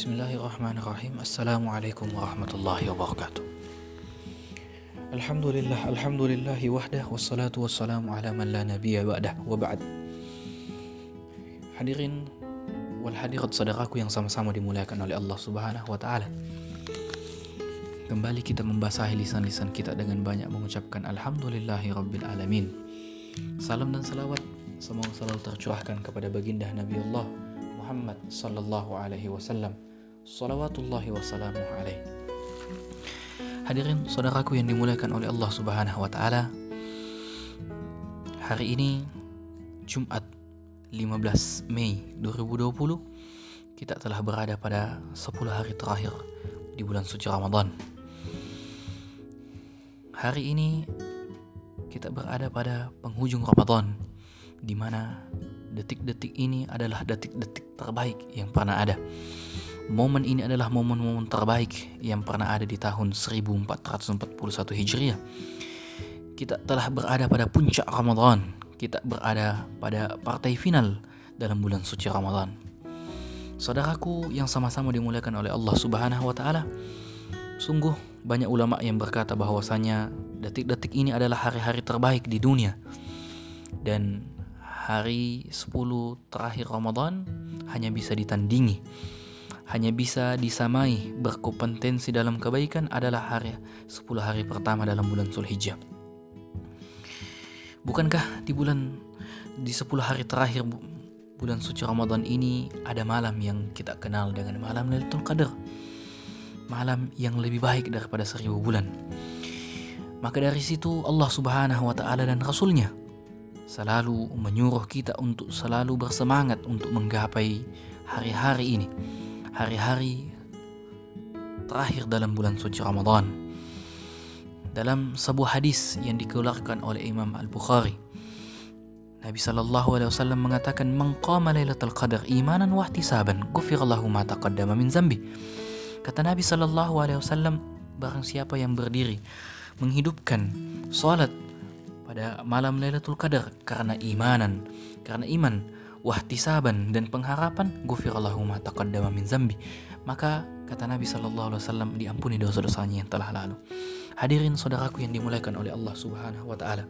Bismillahirrahmanirrahim. Assalamualaikum warahmatullahi wabarakatuh. Alhamdulillah Alhamdulillahi wahdah Wassalatu wassalamu ala man la nabiya ba'dah Wa ba'd. Hadirin wal hadirat saudaraku yang sama-sama dimuliakan oleh Allah subhanahu wa ta'ala. Kembali kita membasahi lisan-lisan kita dengan banyak mengucapkan Alhamdulillahi Rabbil Alamin. Salam dan salawat semoga selalu tercurahkan kepada baginda Nabi Allah Muhammad sallallahu alaihi wasallam salawatullahi wassalamu alaihi Hadirin saudaraku yang dimuliakan oleh Allah Subhanahu wa taala Hari ini Jumat 15 Mei 2020 kita telah berada pada 10 hari terakhir di bulan suci Ramadan Hari ini kita berada pada penghujung Ramadan di mana detik-detik ini adalah detik-detik terbaik yang pernah ada. Momen ini adalah momen-momen terbaik yang pernah ada di tahun 1441 Hijriah. Kita telah berada pada puncak Ramadan. Kita berada pada partai final dalam bulan suci Ramadan. Saudaraku yang sama-sama dimuliakan oleh Allah Subhanahu wa taala, sungguh banyak ulama yang berkata bahwasanya detik-detik ini adalah hari-hari terbaik di dunia. Dan hari 10 terakhir Ramadan hanya bisa ditandingi hanya bisa disamai berkompetensi dalam kebaikan adalah hari 10 hari pertama dalam bulan Zulhijjah. Bukankah di bulan di 10 hari terakhir bulan suci Ramadan ini ada malam yang kita kenal dengan malam Lailatul Qadar. Malam yang lebih baik daripada seribu bulan. Maka dari situ Allah Subhanahu wa taala dan Rasulnya selalu menyuruh kita untuk selalu bersemangat untuk menggapai hari-hari ini, hari-hari terakhir dalam bulan suci Ramadan. Dalam sebuah hadis yang dikeluarkan oleh Imam Al-Bukhari, Nabi sallallahu alaihi wasallam mengatakan, "Man qama lailatul qadar imanan wa ihtisaban, ghufira lahu ma taqaddama min zambi." Kata Nabi sallallahu alaihi wasallam, barang siapa yang berdiri menghidupkan salat pada malam Lailatul Qadar karena imanan, karena iman, wahtisaban dan pengharapan, ghufirallahu ma taqaddama min zambi. Maka kata Nabi sallallahu alaihi wasallam diampuni dosa-dosanya yang telah lalu. Hadirin saudaraku yang dimuliakan oleh Allah Subhanahu wa taala.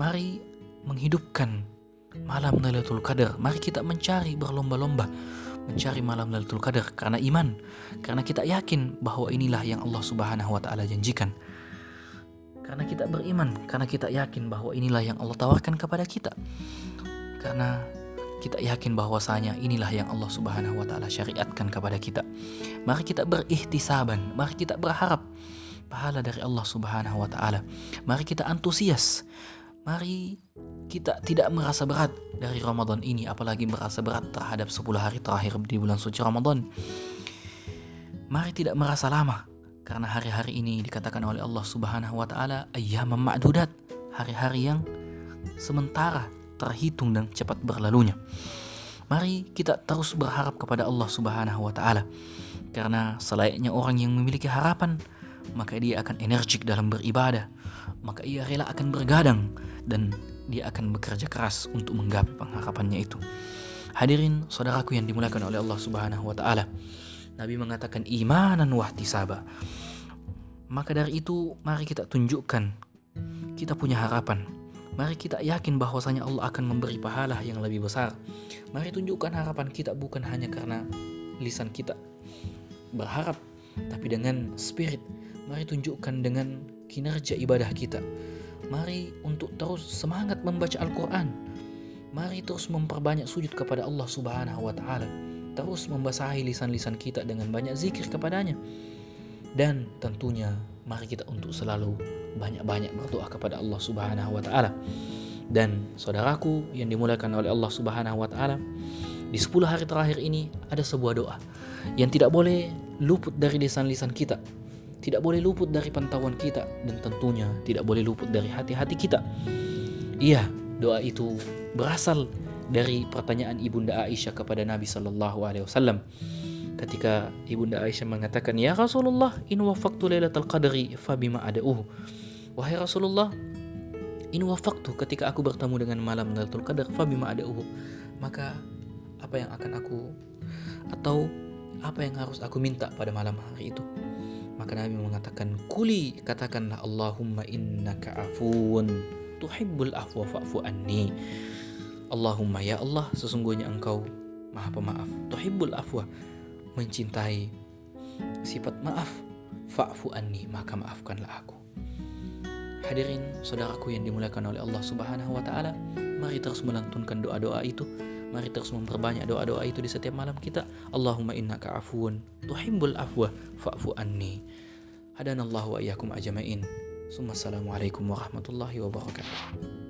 Mari menghidupkan malam Lailatul Qadar. Mari kita mencari berlomba-lomba mencari malam Lailatul Qadar karena iman, karena kita yakin bahwa inilah yang Allah Subhanahu wa taala janjikan. Karena kita beriman, karena kita yakin bahwa inilah yang Allah tawarkan kepada kita. Karena kita yakin bahwasanya inilah yang Allah Subhanahu wa taala syariatkan kepada kita. Mari kita berikhtisaban, mari kita berharap pahala dari Allah Subhanahu wa taala. Mari kita antusias. Mari kita tidak merasa berat dari Ramadan ini apalagi merasa berat terhadap 10 hari terakhir di bulan suci Ramadan. Mari tidak merasa lama karena hari-hari ini dikatakan oleh Allah Subhanahu wa taala ayyam ma'dudat, hari-hari yang sementara terhitung dan cepat berlalunya. Mari kita terus berharap kepada Allah Subhanahu wa taala. Karena selayaknya orang yang memiliki harapan, maka dia akan energik dalam beribadah, maka ia rela akan bergadang dan dia akan bekerja keras untuk menggapai pengharapannya itu. Hadirin saudaraku yang dimuliakan oleh Allah Subhanahu wa taala. Nabi mengatakan imanan wahtisaba. Maka dari itu mari kita tunjukkan kita punya harapan. Mari kita yakin bahwasanya Allah akan memberi pahala yang lebih besar. Mari tunjukkan harapan kita bukan hanya karena lisan kita berharap, tapi dengan spirit. Mari tunjukkan dengan kinerja ibadah kita. Mari untuk terus semangat membaca Al-Quran. Mari terus memperbanyak sujud kepada Allah Subhanahu wa Ta'ala terus membasahi lisan-lisan kita dengan banyak zikir kepadanya. Dan tentunya mari kita untuk selalu banyak-banyak berdoa kepada Allah Subhanahu wa taala. Dan saudaraku yang dimuliakan oleh Allah Subhanahu wa taala, di 10 hari terakhir ini ada sebuah doa yang tidak boleh luput dari lisan-lisan kita. Tidak boleh luput dari pantauan kita dan tentunya tidak boleh luput dari hati-hati kita. Iya, doa itu berasal dari pertanyaan ibunda Aisyah kepada Nabi Shallallahu Alaihi Wasallam. Ketika ibunda Aisyah mengatakan ya Rasulullah in wafaktu lailatul qadri fabima adauhu wahai Rasulullah in wafaktu ketika aku bertemu dengan malam lailatul qadar fabima adauhu maka apa yang akan aku atau apa yang harus aku minta pada malam hari itu? Maka Nabi mengatakan kuli katakanlah Allahumma innaka afuun tuhibbul afwa fa'fu anni Allahumma ya Allah sesungguhnya engkau maha pemaaf tuhibbul afwa mencintai sifat maaf fa'fu anni maka maafkanlah aku Hadirin saudaraku yang dimuliakan oleh Allah Subhanahu wa taala, mari terus melantunkan doa-doa itu. Mari terus memperbanyak doa-doa itu di setiap malam kita. Allahumma innaka afuun tuhibbul afwa fa'fu anni. Hadanallahu wa ajma'in. Assalamualaikum warahmatullahi wabarakatuh.